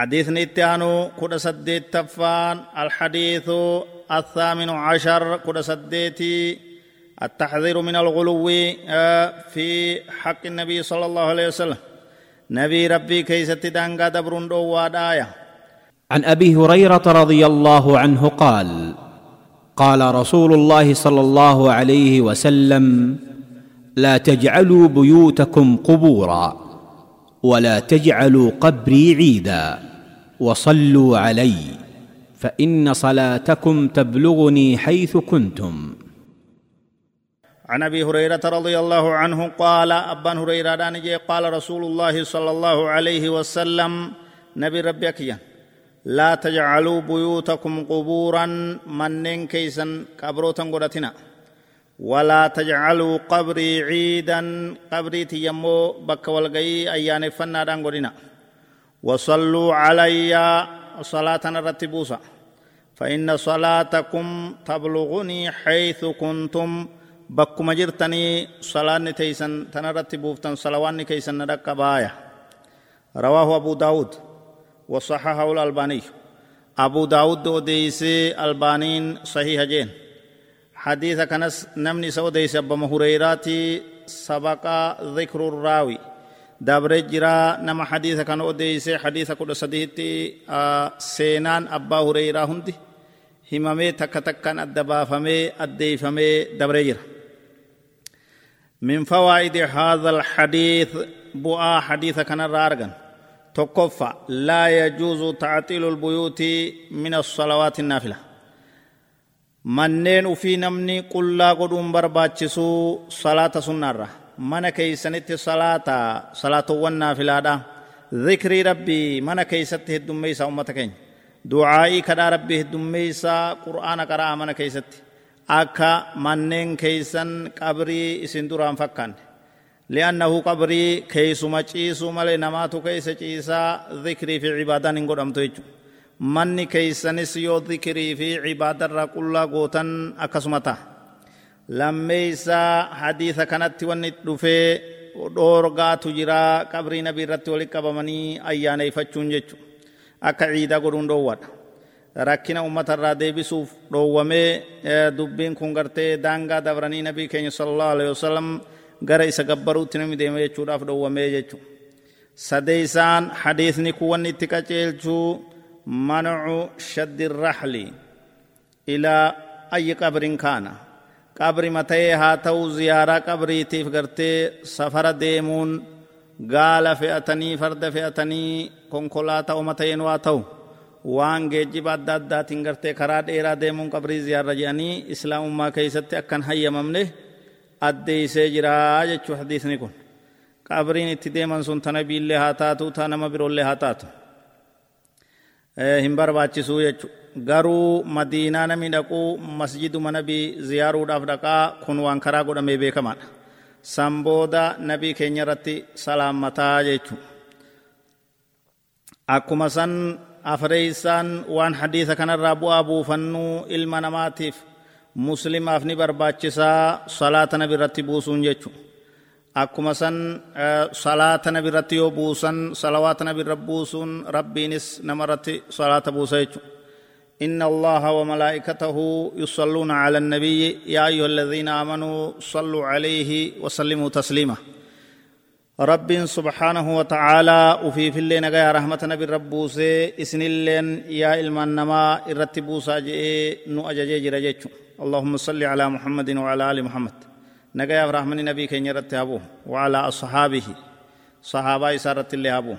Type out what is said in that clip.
حديث نتانو كود سديت تفان الحديث الثامن عشر كود سديتي التحذير من الغلو في حق النبي صلى الله عليه وسلم. نبي ربي كيست دانغا دبرون دو آية عن أبي هريرة رضي الله عنه قال قال رسول الله صلى الله عليه وسلم لا تجعلوا بيوتكم قبورا ولا تجعلوا قبري عيدا. وصلوا علي فإن صلاتكم تبلغني حيث كنتم. عن أبي هريرة رضي الله عنه قال أبان هريرة دانجي قال رسول الله صلى الله عليه وسلم نبي ربك يا لا تجعلوا بيوتكم قبورا منن كيسا قبروتا قرتنا ولا تجعلوا قبري عيدا قبري تيمو بك والغي ايان فنا دان قرنا وصلوا علي صلاة الرتبوسة فإن صلاتكم تبلغني حيث كنتم. بكم جرتني صلاة نتيسن تنرتبوفتن صلوان نكيسن ندك بايا رواه أبو داود وصحه الألباني. أبو داود دو ديسي ألبانين صحيح جين. حديث كنس نمني سو ديسي أبا مهريراتي سبق ذكر الراوي. دابر جرا نما حديث كان أوديس حديث كل سديتي آه سينان أبا هريرة هندي همامي تك تكن أدبافمي أديفمي دابر جرا من فوائد هذا الحديث بؤا حديث كان رارغن تكفى لا يجوز تعطيل البيوت من الصلوات النافله manneen ufii namni qullaa godhuun barbaachisu salaata sunnaarra. Mana keeysanitti salaata salaatowwan naafilaadha dhikrii rabbii mana keeysatti heddummeeysa ummata keenya. Ducaa'ii kadhaa rabbii heddummeeysa qur'aana qara'a mana keeysatti akka manneen keeysan qabrii isin duraan fakkaanne. Li'annahu qabrii keeysuma ciisuu malee namaatu keeysa ciisaa dhikrii fi cibaadaan hin godhamtu jechuudha manni keeysanis yoo dhikrii fi cibaadarraa qullaa gootan akkasuma ta'a lammeeysaa hadiisa kanatti wanni dhufee dhoorgaatu jira qabrii nabii irratti walitti qabamanii ayyaaneeffachuun jechu. Akka ciidaa godhuun dhoowwadha rakkina ummata irraa deebisuuf dhoowwamee eh, dubbiin kun gartee daangaa dabranii nabii keenya sallallahu alaihi wasallam gara isa gabbaruutti nami deeme jechuudhaaf dhoowwamee jechu. Sadeeysaan hadiisni kun wanni itti qaceelchuu mancu shaddi rahli ilaa ayyi qabrin kaana. qabri mata'ee haa ta'u ziyaaraa qabriitiif gartee safara deemuun gaala fe'atanii farda fe'atanii konkolaataa oma ta'een waa ta'u waan geejjiba adda addaatiin gartee karaa dheeraa deemuun qabrii ziyaarra jedhanii islaamummaa keeysatti akkan hayyamamne addeeysee jiraa jechuu hadiisni kun qabriin itti deeman sun tana biillee haa taatu ta nama biroollee haa taatu hin barbaachisuu jechuudha garuu madiinaa nami dhaquu masjiduma nabii ziyaaruudhaaf dhaqaa kun waan karaa godhamee beekamaadha san nabii keenya irratti salaammataa jechu akkuma san afreeysaan waan hadiisa kanarraa bu'aa buufannuu ilma namaatiif muslimaaf ni barbaachisaa salaata nabi irratti buusuun jechu akkuma san salaata nabi irratti yoo buusan salawaata nabi irra buusuun rabbiinis nama salaata buusa jechu إن الله وملائكته يصلون على النبي يا أيها الذين آمنوا صلوا عليه وسلموا تسليما. رب سبحانه وتعالى وفي في اللين يا رحمة نبي ربوسي إسن اللين يا إلمان نما إرتبوسا جئ نو أججي جرجيتشو اللهم صل على محمد وعلى آل محمد. نجايا رحمن نبي كين يرتي أبو وعلى أصحابه صحابة إسارة الله أبو